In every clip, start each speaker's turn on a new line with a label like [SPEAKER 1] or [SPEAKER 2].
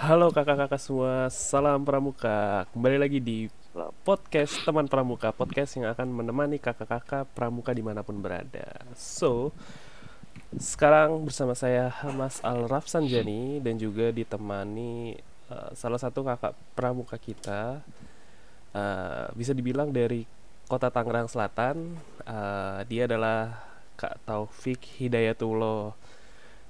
[SPEAKER 1] Halo kakak-kakak semua, salam pramuka. Kembali lagi di podcast teman pramuka, podcast yang akan menemani kakak-kakak pramuka di mana pun berada. So, sekarang bersama saya Hamas Al Rafsanjani dan juga ditemani uh, salah satu kakak pramuka kita, uh, bisa dibilang dari kota Tangerang Selatan. Uh, dia adalah Kak Taufik Hidayatullah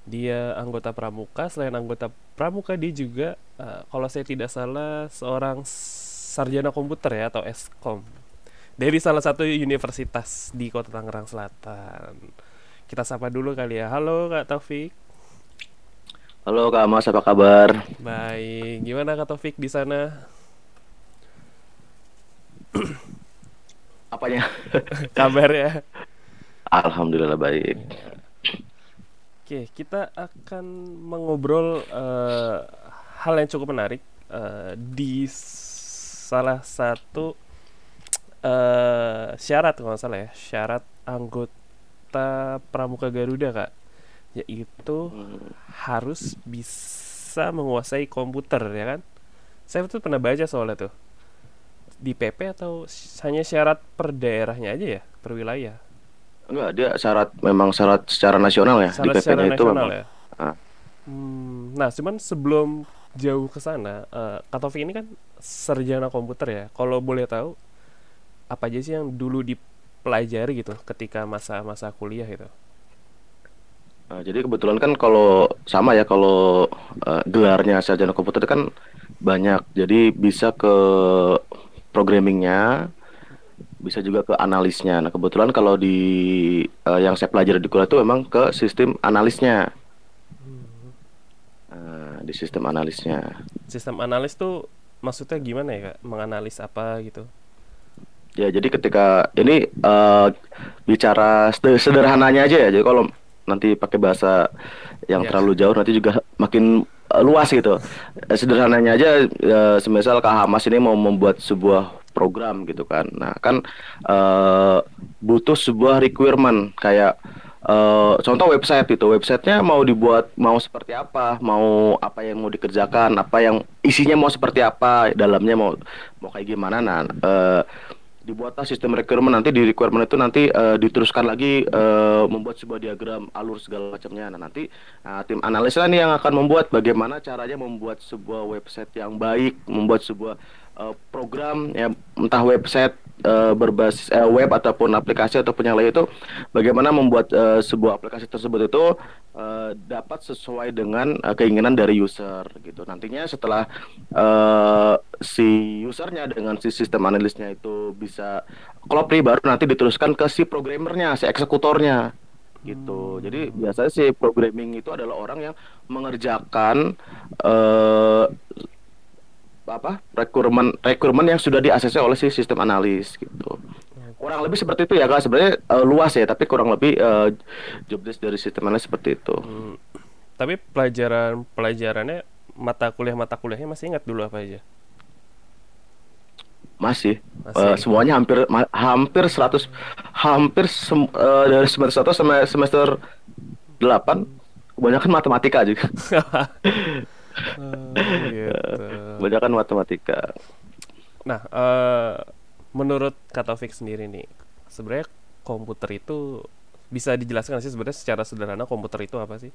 [SPEAKER 1] dia anggota pramuka selain anggota pramuka dia juga uh, kalau saya tidak salah seorang sarjana komputer ya atau eskom dari salah satu universitas di kota Tangerang Selatan. Kita sapa dulu kali ya. Halo kak Taufik.
[SPEAKER 2] Halo kak Mas apa kabar?
[SPEAKER 1] Baik. Gimana kak Taufik di sana?
[SPEAKER 2] Apanya?
[SPEAKER 1] Kabar ya?
[SPEAKER 2] Alhamdulillah baik. Ya
[SPEAKER 1] Oke, kita akan mengobrol uh, hal yang cukup menarik uh, di salah satu uh, syarat kalau nggak salah ya, syarat anggota Pramuka Garuda kak, yaitu harus bisa menguasai komputer ya kan? Saya tuh pernah baca soalnya tuh di PP atau hanya syarat per daerahnya aja ya, per wilayah.
[SPEAKER 2] Enggak, dia syarat memang syarat secara nasional ya.
[SPEAKER 1] Syarat di PP-nya itu memang. Ya? Ah. Hmm, nah, cuman sebelum jauh ke sana, uh, Katovi ini kan sarjana komputer ya. Kalau boleh tahu apa aja sih yang dulu dipelajari gitu ketika masa-masa kuliah itu?
[SPEAKER 2] Nah, jadi kebetulan kan kalau sama ya kalau uh, gelarnya sarjana komputer itu kan banyak. Jadi bisa ke programmingnya, bisa juga ke analisnya. Nah kebetulan kalau di uh, yang saya pelajari di kuliah itu memang ke sistem analisnya. Uh, di sistem analisnya.
[SPEAKER 1] Sistem analis tuh maksudnya gimana ya kak? Menganalis apa gitu?
[SPEAKER 2] Ya jadi ketika ini uh, bicara sederhananya aja ya. Jadi kalau nanti pakai bahasa yang yeah. terlalu jauh nanti juga makin uh, luas gitu. Sederhananya aja, uh, semisal Kak Hamas ini mau membuat sebuah program gitu kan. Nah kan uh, butuh sebuah requirement kayak uh, contoh website itu websitenya mau dibuat mau seperti apa, mau apa yang mau dikerjakan, apa yang isinya mau seperti apa, dalamnya mau mau kayak gimana. Nah uh, dibuatlah sistem requirement nanti di requirement itu nanti uh, diteruskan lagi uh, membuat sebuah diagram alur segala macamnya. Nah nanti uh, tim analis nih yang akan membuat bagaimana caranya membuat sebuah website yang baik, membuat sebuah uh, program ya entah website uh, berbasis uh, web ataupun aplikasi ataupun yang lain itu bagaimana membuat uh, sebuah aplikasi tersebut itu uh, dapat sesuai dengan uh, keinginan dari user gitu nantinya setelah uh, si usernya dengan si sistem analisnya itu bisa klop baru nanti diteruskan ke si programmernya si eksekutornya gitu. Hmm. Jadi biasanya si programming itu adalah orang yang mengerjakan uh, apa rekrutmen rekrutmen yang sudah di oleh si sistem analis gitu. Kurang lebih seperti itu ya kak. Sebenarnya uh, luas ya tapi kurang lebih uh, job desk dari sistem analis seperti itu. Hmm.
[SPEAKER 1] tapi pelajaran pelajarannya mata kuliah mata kuliahnya masih ingat dulu apa aja?
[SPEAKER 2] Masih, masih. Uh, semuanya hampir hampir 100 hampir sem uh, dari semester 1 sampai semester 8 kebanyakan matematika juga Oh, gitu. kan matematika.
[SPEAKER 1] Nah, uh, menurut Taufik sendiri nih, sebenarnya komputer itu bisa dijelaskan sih sebenarnya secara sederhana komputer itu apa sih?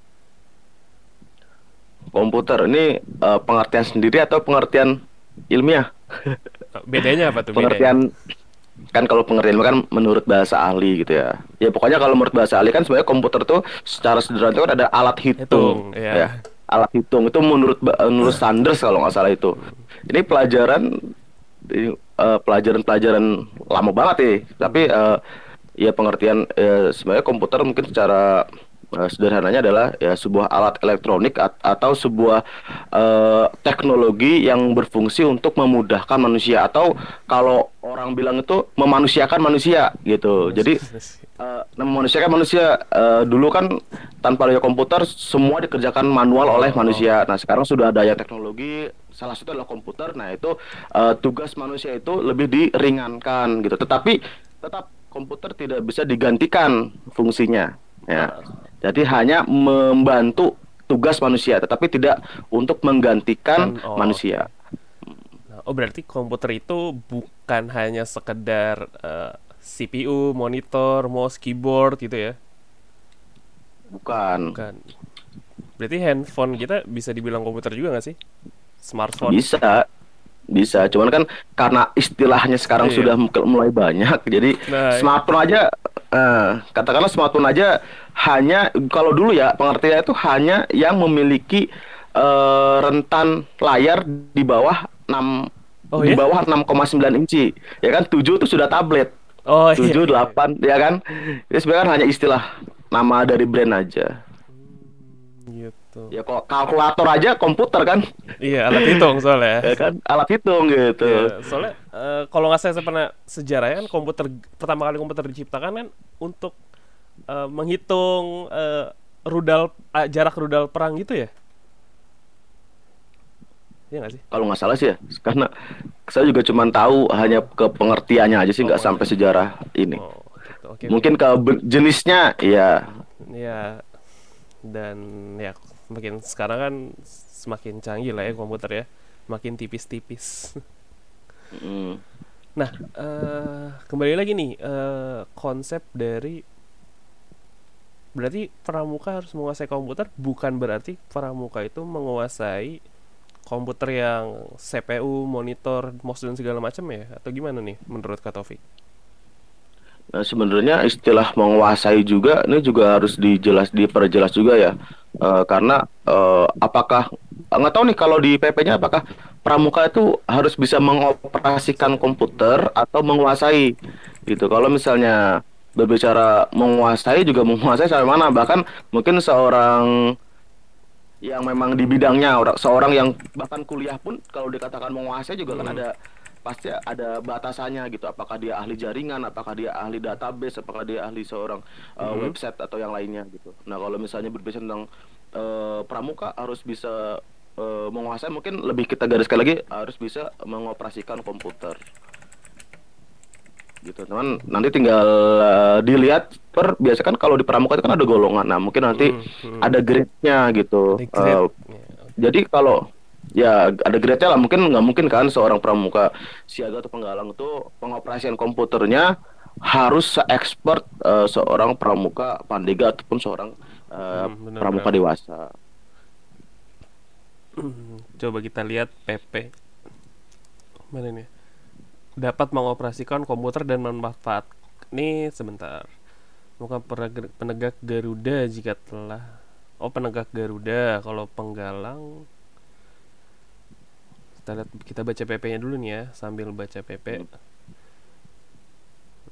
[SPEAKER 2] Komputer ini uh, pengertian sendiri atau pengertian ilmiah?
[SPEAKER 1] Bedanya apa tuh?
[SPEAKER 2] Pengertian bedanya? kan kalau pengertian kan menurut bahasa ahli gitu ya. Ya pokoknya kalau menurut bahasa ahli kan sebenarnya komputer tuh secara sederhana itu kan ada alat hitung, hitung ya. ya alat hitung. Itu menurut menurut Sanders kalau nggak salah itu. Ini pelajaran uh, pelajaran-pelajaran lama banget ya. Tapi uh, ya pengertian uh, sebenarnya komputer mungkin secara uh, sederhananya adalah ya sebuah alat elektronik at atau sebuah uh, teknologi yang berfungsi untuk memudahkan manusia atau kalau orang bilang itu memanusiakan manusia gitu jadi uh, memanusiakan manusia uh, dulu kan tanpa adanya komputer semua dikerjakan manual oleh oh. manusia. Nah sekarang sudah ada yang teknologi salah satu adalah komputer. Nah itu uh, tugas manusia itu lebih diringankan gitu. Tetapi tetap komputer tidak bisa digantikan fungsinya. Ya. Jadi hanya membantu tugas manusia, tetapi tidak untuk menggantikan
[SPEAKER 1] Kan, oh,
[SPEAKER 2] manusia.
[SPEAKER 1] Nah, oh berarti komputer itu bukan hanya sekedar eh, CPU, monitor, mouse, keyboard gitu ya?
[SPEAKER 2] Bukan.
[SPEAKER 1] Bukan. Berarti handphone kita bisa dibilang komputer juga nggak sih? Smartphone.
[SPEAKER 2] Bisa, bisa. Cuman kan karena istilahnya sekarang
[SPEAKER 1] Iya.
[SPEAKER 2] sudah mu- mulai banyak, jadi
[SPEAKER 1] Nah, iya.
[SPEAKER 2] smartphone aja, eh, katakanlah smartphone aja hanya kalau dulu ya pengertiannya itu hanya yang memiliki eh, rentan layar di bawah 6
[SPEAKER 1] Oh,
[SPEAKER 2] di
[SPEAKER 1] ya?
[SPEAKER 2] bawah 6,9 inci. Ya kan 7 itu sudah tablet.
[SPEAKER 1] Oh iya.
[SPEAKER 2] 7, 8, ya kan? Ini sebenarnya kan hanya istilah nama dari brand aja.
[SPEAKER 1] Gitu.
[SPEAKER 2] Ya kok kalkulator aja komputer kan?
[SPEAKER 1] Iya alat hitung soalnya.
[SPEAKER 2] Ya kan alat hitung gitu.
[SPEAKER 1] Iya, soalnya eh, kalau nggak saya pernah sejarahnya kan komputer pertama kali komputer diciptakan kan untuk eh, menghitung eh, rudal ah, jarak rudal perang gitu ya? Iya nggak sih?
[SPEAKER 2] Kalau nggak salah sih ya, karena saya juga cuma tahu hanya ke pengertiannya aja sih, nggak
[SPEAKER 1] Oh,
[SPEAKER 2] sampai sejarah ini.
[SPEAKER 1] Oh, gitu. Oke.
[SPEAKER 2] Mungkin ke be- jenisnya, ya
[SPEAKER 1] ya dan ya makin sekarang kan semakin canggih lah ya komputer ya, makin tipis-tipis.
[SPEAKER 2] mm,
[SPEAKER 1] Nah, eh, kembali lagi nih eh, konsep dari berarti pramuka harus menguasai komputer bukan berarti pramuka itu menguasai komputer yang CPU, monitor, mouse dan segala macam ya atau gimana nih menurut Kak Taufik?
[SPEAKER 2] Nah, sebenarnya istilah menguasai juga ini juga harus dijelas diperjelas juga ya, Eh, karena eh, apakah nggak tahu nih kalau di PP-nya apakah pramuka itu harus bisa mengoperasikan komputer atau menguasai gitu. Kalau misalnya berbicara menguasai juga menguasai sampai mana, bahkan mungkin seorang yang memang di bidangnya orang seorang yang bahkan kuliah pun kalau dikatakan menguasai juga kan
[SPEAKER 1] Hmm.
[SPEAKER 2] ada pasti ada batasannya gitu apakah dia ahli jaringan apakah dia ahli database apakah dia ahli seorang uh,
[SPEAKER 1] Mhm.
[SPEAKER 2] website atau yang lainnya gitu nah kalau misalnya berbicara tentang uh, pramuka harus bisa uh, menguasai mungkin lebih kita gariskan lagi harus bisa mengoperasikan komputer gitu teman nanti tinggal uh, dilihat per biasa kan kalau di pramuka itu kan ada golongan nah mungkin nanti
[SPEAKER 1] Hmm, hmm.
[SPEAKER 2] ada grade-nya gitu
[SPEAKER 1] Ada grade.
[SPEAKER 2] Uh,
[SPEAKER 1] Ya,
[SPEAKER 2] jadi kalau ya ada grade-nya lah mungkin nggak mungkin kan seorang pramuka siaga atau penggalang itu pengoperasian komputernya harus se-expert eh, seorang pramuka pandega ataupun seorang eh,
[SPEAKER 1] Hmm,
[SPEAKER 2] pramuka dewasa.
[SPEAKER 1] Coba kita lihat PP. Mana nih? Dapat mengoperasikan komputer dan memanfaat. Nih sebentar. Bukan penegak Garuda jika telah. Oh penegak Garuda. Kalau penggalang. Kita lihat kita baca PP-nya dulu nih ya sambil baca PP.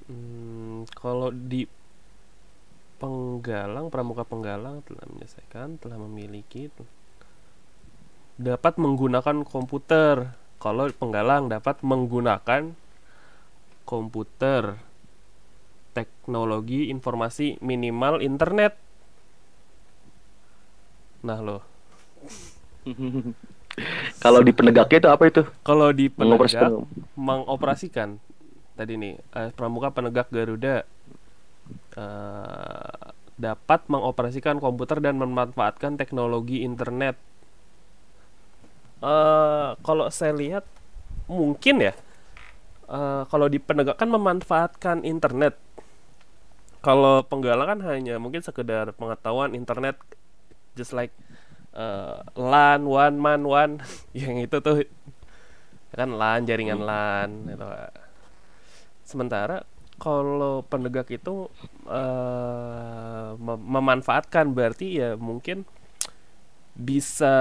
[SPEAKER 1] Hmm, kalau di penggalang pramuka penggalang telah menyelesaikan telah memiliki dapat menggunakan komputer. Kalau penggalang dapat menggunakan komputer, teknologi informasi minimal internet. Nah loh,
[SPEAKER 2] kalau di penegaknya itu apa itu?
[SPEAKER 1] kalau di penegak
[SPEAKER 2] Mengoperasikan.
[SPEAKER 1] tadi nih eh, pramuka penegak Garuda eh, dapat mengoperasikan komputer dan memanfaatkan teknologi internet. eh kalau saya lihat mungkin ya eh, kalau di penegak kan memanfaatkan internet. Kalau penggalang kan hanya mungkin sekedar pengetahuan internet just like eh, LAN one man one yang itu tuh kan LAN jaringan LAN gitu. Sementara kalau penegak itu eh, mem- memanfaatkan berarti ya mungkin bisa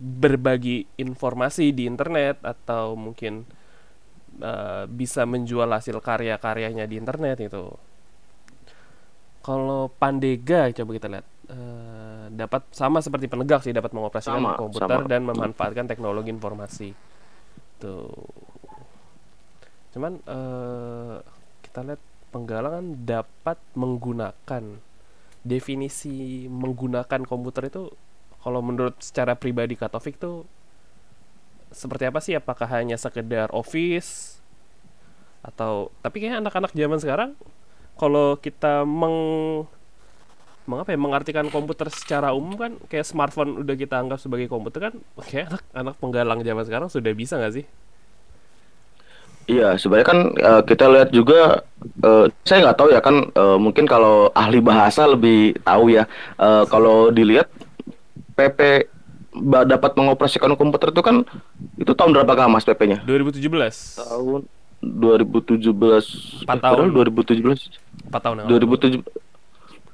[SPEAKER 1] berbagi informasi di internet atau mungkin eh, bisa menjual hasil karya-karyanya di internet itu. Kalau Pandega coba kita lihat eh, dapat sama seperti penegak sih dapat mengoperasikan
[SPEAKER 2] Sama,
[SPEAKER 1] komputer
[SPEAKER 2] sama.
[SPEAKER 1] dan memanfaatkan teknologi informasi. Tuh. Cuman eh, kita lihat penggalangan dapat menggunakan definisi menggunakan komputer itu kalau menurut secara pribadi Kak Taufik tuh seperti apa sih? Apakah hanya sekedar office atau tapi kayaknya anak-anak zaman sekarang kalau kita meng mengapa ya mengartikan komputer secara umum kan kayak smartphone udah kita anggap sebagai komputer kan Oke, anak anak penggalang zaman sekarang sudah bisa nggak sih?
[SPEAKER 2] Iya sebenarnya kan uh, kita lihat juga uh, saya nggak tahu ya kan uh, mungkin kalau ahli bahasa lebih tahu ya uh, kalau dilihat PP dapat mengoperasikan komputer itu kan itu tahun berapa mas PP-nya?
[SPEAKER 1] 2017.
[SPEAKER 2] Tahun 2017.
[SPEAKER 1] 4 tahun.
[SPEAKER 2] 2017.
[SPEAKER 1] 4 tahun.
[SPEAKER 2] 2017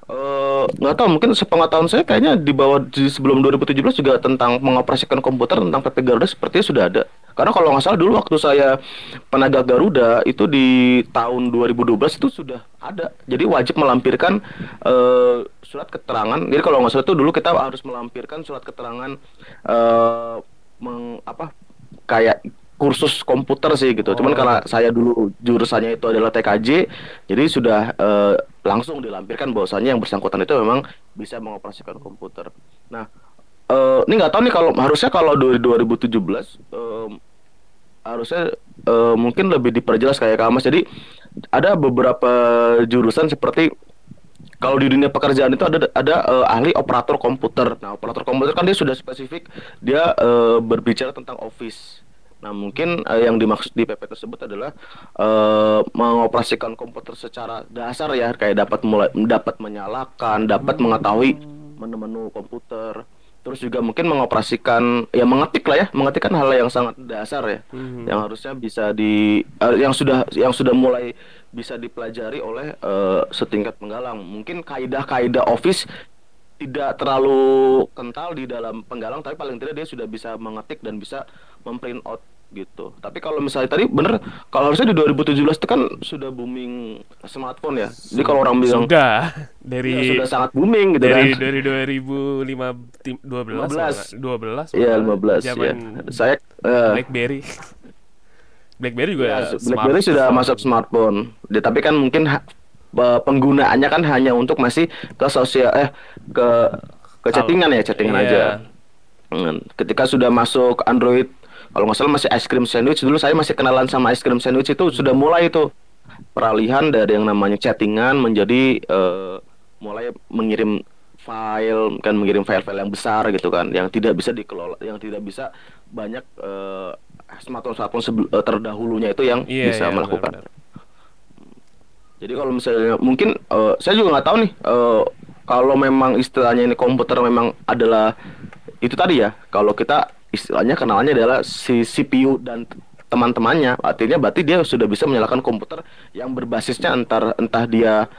[SPEAKER 2] Eh, nggak uh, tahu mungkin sepengetahuan saya kayaknya di bawah di sebelum 2017 juga tentang mengoperasikan komputer tentang PT Garuda sepertinya sudah ada. Karena kalau nggak salah dulu waktu saya penagak Garuda itu di tahun 2012 itu sudah ada. Jadi wajib melampirkan uh, surat keterangan. Jadi kalau nggak salah itu dulu kita harus melampirkan surat keterangan uh, meng, kayak kursus komputer sih gitu. Cuman
[SPEAKER 1] Oh.
[SPEAKER 2] karena saya dulu jurusannya itu adalah TKJ, jadi sudah eh, langsung dilampirkan bahwasannya yang bersangkutan itu memang bisa mengoperasikan komputer. Nah, eh, ini nggak tahu nih kalau harusnya kalau dari 2017 em, harusnya eh, mungkin lebih diperjelas kayak Kamas. Jadi ada beberapa jurusan seperti kalau di dunia pekerjaan itu ada ada eh, ahli operator komputer. Nah, operator komputer kan dia sudah spesifik dia eh, berbicara tentang office. Nah, mungkin eh, yang dimaksud di PP tersebut adalah eh, mengoperasikan komputer secara dasar ya, kayak dapat mulai dapat menyalakan, dapat mengetahui menu-menu komputer. Terus juga mungkin mengoperasikan ya mengetik lah ya, mengetik kan hal yang sangat dasar ya
[SPEAKER 1] Mhm.
[SPEAKER 2] yang harusnya bisa di eh, yang sudah yang sudah mulai bisa dipelajari oleh eh, setingkat penggalang. Mungkin kaidah-kaidah office tidak terlalu kental di dalam penggalang tapi paling tidak dia sudah bisa mengetik dan bisa memprint out gitu. Tapi kalau misalnya tadi bener kalau harusnya di 2017 itu kan sudah booming smartphone ya. Jadi kalau orang bilang
[SPEAKER 1] sudah
[SPEAKER 2] ya,
[SPEAKER 1] dari
[SPEAKER 2] sudah sangat booming gitu
[SPEAKER 1] dari
[SPEAKER 2] kan.
[SPEAKER 1] dari 2005 tim- 12
[SPEAKER 2] 15.
[SPEAKER 1] 12
[SPEAKER 2] Iya,
[SPEAKER 1] malah.
[SPEAKER 2] 15 ya. Saya eh,
[SPEAKER 1] BlackBerry BlackBerry juga
[SPEAKER 2] Ya, BlackBerry sudah masuk smartphone. Ya, tapi kan mungkin penggunaannya kan hanya untuk masih ke sosial eh ke ke chattingan ya, chattingan
[SPEAKER 1] Iya.
[SPEAKER 2] aja. Hmm, Ketika sudah masuk Android, kalau nggak salah masih ice cream sandwich dulu saya masih kenalan sama ice cream sandwich itu sudah mulai itu peralihan dari yang namanya chattingan menjadi eh, mulai mengirim file kan mengirim file-file yang besar gitu kan yang tidak bisa dikelola yang tidak bisa banyak eh, smartphone-smartphone sebel- eh, terdahulunya itu yang
[SPEAKER 1] Iya,
[SPEAKER 2] bisa
[SPEAKER 1] iya,
[SPEAKER 2] melakukan
[SPEAKER 1] benar-benar.
[SPEAKER 2] Jadi kalau misalnya mungkin eh, saya juga nggak tahu nih eh, kalau memang istilahnya ini komputer memang adalah itu tadi ya. Kalau kita istilahnya kenalannya adalah si CPU dan teman-temannya, artinya berarti dia sudah bisa menyalakan komputer yang berbasisnya antar entah dia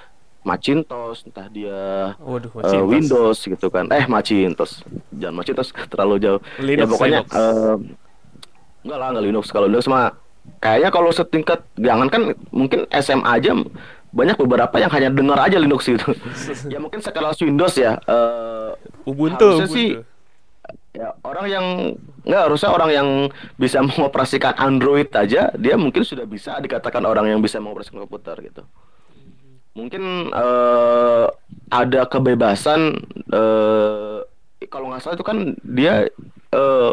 [SPEAKER 2] Macintosh, entah dia
[SPEAKER 1] Waduh,
[SPEAKER 2] eh,
[SPEAKER 1] Macintosh.
[SPEAKER 2] Windows gitu kan. Eh Macintosh, jangan Macintosh terlalu jauh.
[SPEAKER 1] Linux,
[SPEAKER 2] ya pokoknya
[SPEAKER 1] Linux.
[SPEAKER 2] eh, enggak lah enggak Linux. Kalau Linux mah kayaknya kalau setingkat jangan kan mungkin SMA aja banyak beberapa yang hanya dengar aja Linux gitu. ya mungkin sekelas Windows ya. eh,
[SPEAKER 1] Ubuntu,
[SPEAKER 2] harusnya
[SPEAKER 1] Ubuntu.
[SPEAKER 2] sih ya orang yang nggak harusnya orang yang bisa mengoperasikan Android aja dia mungkin sudah bisa dikatakan orang yang bisa mengoperasikan komputer gitu mungkin eh, ada kebebasan eh, kalau nggak salah itu kan dia eh,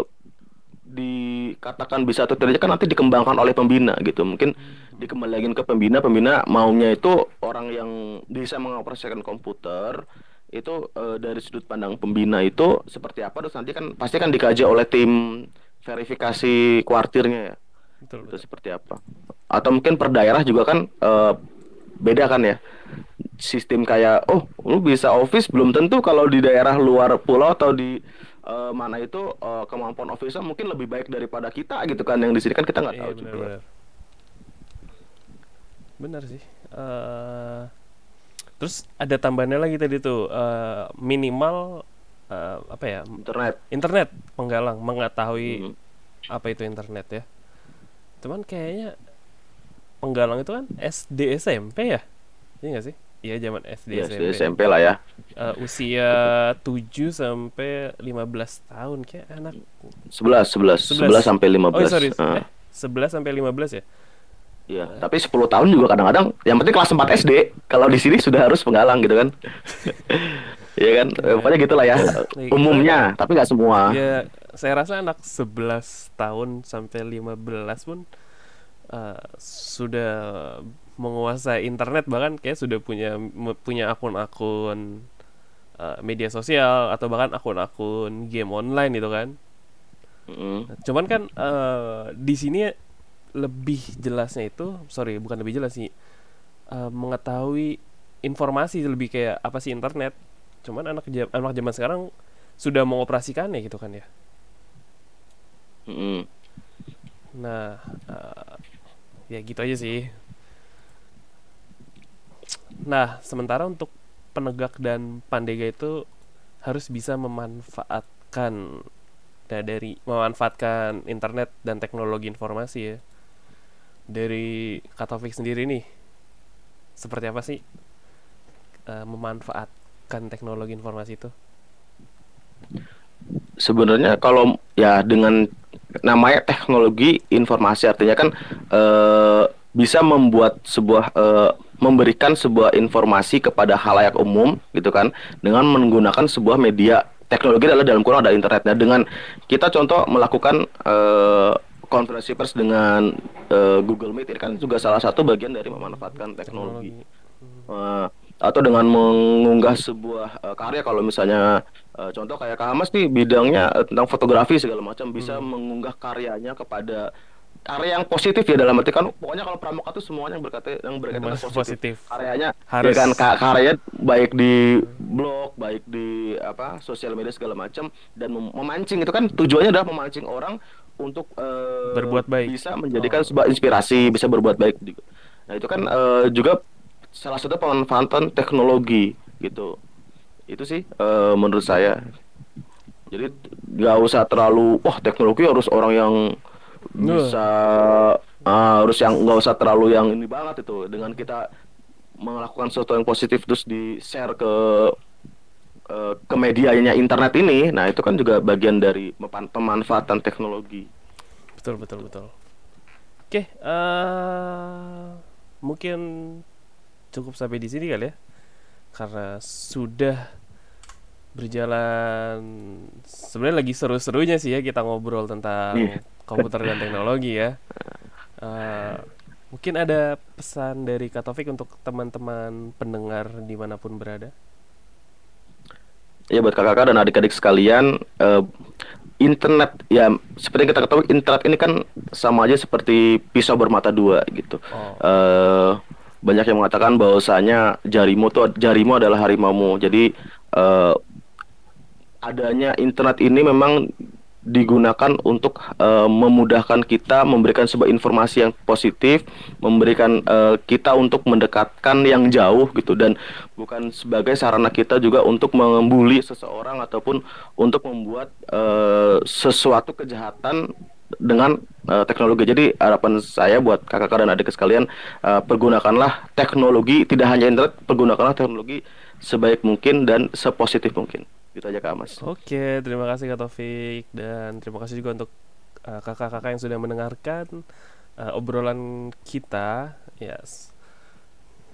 [SPEAKER 2] dikatakan bisa atau tidaknya kan nanti dikembangkan oleh pembina gitu. Mungkin dikembalikan ke pembina pembina maunya itu orang yang bisa mengoperasikan komputer itu eh, dari sudut pandang pembina itu seperti apa terus nanti kan pasti kan dikaji oleh tim verifikasi kuartirnya ya.
[SPEAKER 1] Betul,
[SPEAKER 2] itu seperti apa. Atau mungkin per daerah juga kan eh, beda kan ya. Sistem kayak oh lu bisa office belum tentu kalau di daerah luar pulau atau di eh, mana itu eh, kemampuan office mungkin lebih baik daripada kita gitu kan yang di sini kan kita nggak
[SPEAKER 1] Iya,
[SPEAKER 2] tahu juga
[SPEAKER 1] benar-benar. Benar sih. Eh, terus ada tambahannya lagi tadi tuh eh, minimal eh, apa ya
[SPEAKER 2] internet
[SPEAKER 1] internet penggalang mengetahui
[SPEAKER 2] Hmm.
[SPEAKER 1] apa itu internet ya. Cuman kayaknya penggalang itu kan SD SMP ya, iya nggak sih? Iya zaman SD
[SPEAKER 2] ya
[SPEAKER 1] SMP.
[SPEAKER 2] SD, SMP lah ya
[SPEAKER 1] Eh, usia 7 sampai 15 tahun kayak anak
[SPEAKER 2] 11 11 11 sampai 15
[SPEAKER 1] Oh sorry,
[SPEAKER 2] Eh,
[SPEAKER 1] eh, 11 sampai 15 ya?
[SPEAKER 2] Iya, tapi 10 tahun juga kadang-kadang yang penting kelas 4 SD. Kalau di sini sudah harus penggalang gitu kan. Iya kan? Eh, Pokoknya gitulah ya.
[SPEAKER 1] Nih,
[SPEAKER 2] Umumnya, tapi nggak semua.
[SPEAKER 1] Ya, saya rasa anak 11 tahun sampai 15 pun eh, sudah menguasai internet bahkan kayak sudah punya punya akun-akun uh, media sosial atau bahkan akun-akun game online itu kan.
[SPEAKER 2] Mm.
[SPEAKER 1] Cuman kan uh, di sini lebih jelasnya itu, sorry bukan lebih jelas sih, uh, mengetahui informasi lebih kayak apa sih internet. Cuman anak anak zaman sekarang sudah mengoperasikannya gitu kan ya.
[SPEAKER 2] Mm.
[SPEAKER 1] Nah, uh, ya gitu aja sih. Nah, sementara untuk penegak dan pandega itu harus bisa memanfaatkan nah, dari memanfaatkan internet dan teknologi informasi ya. Dari Katovic sendiri nih, seperti apa sih uh, memanfaatkan teknologi informasi itu?
[SPEAKER 2] Sebenarnya kalau ya dengan namanya teknologi informasi artinya kan uh, bisa membuat sebuah uh, memberikan sebuah informasi kepada halayak umum gitu kan dengan menggunakan sebuah media teknologi adalah dalam kurang ada internetnya dengan kita contoh melakukan uh, konferensi pers dengan uh, Google Meet ini kan juga salah satu bagian dari memanfaatkan teknologi, teknologi. Uh, atau dengan mengunggah sebuah uh, karya kalau misalnya uh, contoh kayak Kak Hamas nih bidangnya uh, tentang fotografi segala macam bisa hmm. mengunggah karyanya kepada karya yang positif ya dalam arti kan pokoknya kalau pramuka itu semuanya yang berkata yang berkaitan positif. positif karyanya harus ya kan karyanya baik di blog baik di apa sosial media segala macam dan mem memancing itu kan tujuannya adalah memancing orang untuk uh,
[SPEAKER 1] berbuat baik
[SPEAKER 2] bisa menjadikan oh. sebuah inspirasi bisa berbuat baik nah itu kan uh, juga salah satu pemanfaatan teknologi gitu itu sih uh, menurut saya jadi nggak usah terlalu wah teknologi harus orang yang bisa uh, harus yang nggak usah terlalu yang ini banget itu. Dengan kita melakukan sesuatu yang positif terus di share ke uh, ke medianya internet ini nah itu kan juga bagian dari pemanfaatan teknologi.
[SPEAKER 1] Betul betul betul. Oke okay, uh, mungkin cukup sampai di sini kali ya. Karena sudah berjalan sebenarnya lagi seru-serunya sih ya kita ngobrol tentang yeah komputer dan teknologi ya. Uh, mungkin ada pesan dari Katovik untuk teman-teman pendengar di mana pun berada.
[SPEAKER 2] Ya buat kakak-kakak dan adik-adik sekalian, uh, internet ya seperti yang kita ketahui internet ini kan sama aja seperti pisau bermata dua gitu. Oh. Uh, banyak yang mengatakan bahwasanya jarimu tuh jarimu adalah harimaumu. Jadi uh, adanya internet ini memang digunakan untuk uh, memudahkan kita memberikan sebuah informasi yang positif, memberikan uh, kita untuk mendekatkan yang jauh gitu dan bukan sebagai sarana kita juga untuk membuli seseorang ataupun untuk membuat uh, sesuatu kejahatan dengan uh, teknologi. Jadi harapan saya buat kakak-kakak dan adik sekalian uh, pergunakanlah teknologi tidak hanya internet, pergunakanlah teknologi sebaik mungkin dan sepositif mungkin. Gitu aja Kak Mas.
[SPEAKER 1] Oke, terima kasih Kak Taufik dan terima kasih juga untuk eh, kakak-kakak yang sudah mendengarkan uh, obrolan kita. Yes.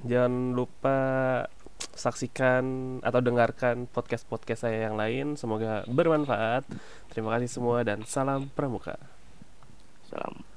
[SPEAKER 1] Jangan lupa saksikan atau dengarkan podcast-podcast saya yang lain. Semoga bermanfaat. Terima kasih semua dan salam pramuka.
[SPEAKER 2] Salam.